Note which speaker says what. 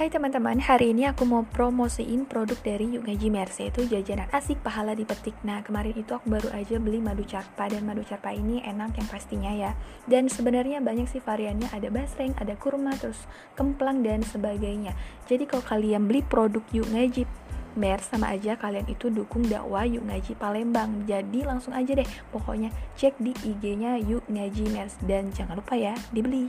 Speaker 1: Hai teman-teman, hari ini aku mau promosiin produk dari Yugaji Ngaji Itu jajanan asik pahala dipetik Nah kemarin itu aku baru aja beli madu carpa Dan madu carpa ini enak yang pastinya ya. Dan sebenarnya banyak sih variannya Ada basreng, ada kurma, terus kemplang dan sebagainya. Jadi kalau kalian beli produk Yugaji Ngaji Mer sama aja kalian itu dukung dakwah Yuk Ngaji Palembang. Jadi langsung aja deh Pokoknya cek di IG-nya Yuk Ngaji Mers Dan jangan lupa ya, dibeli.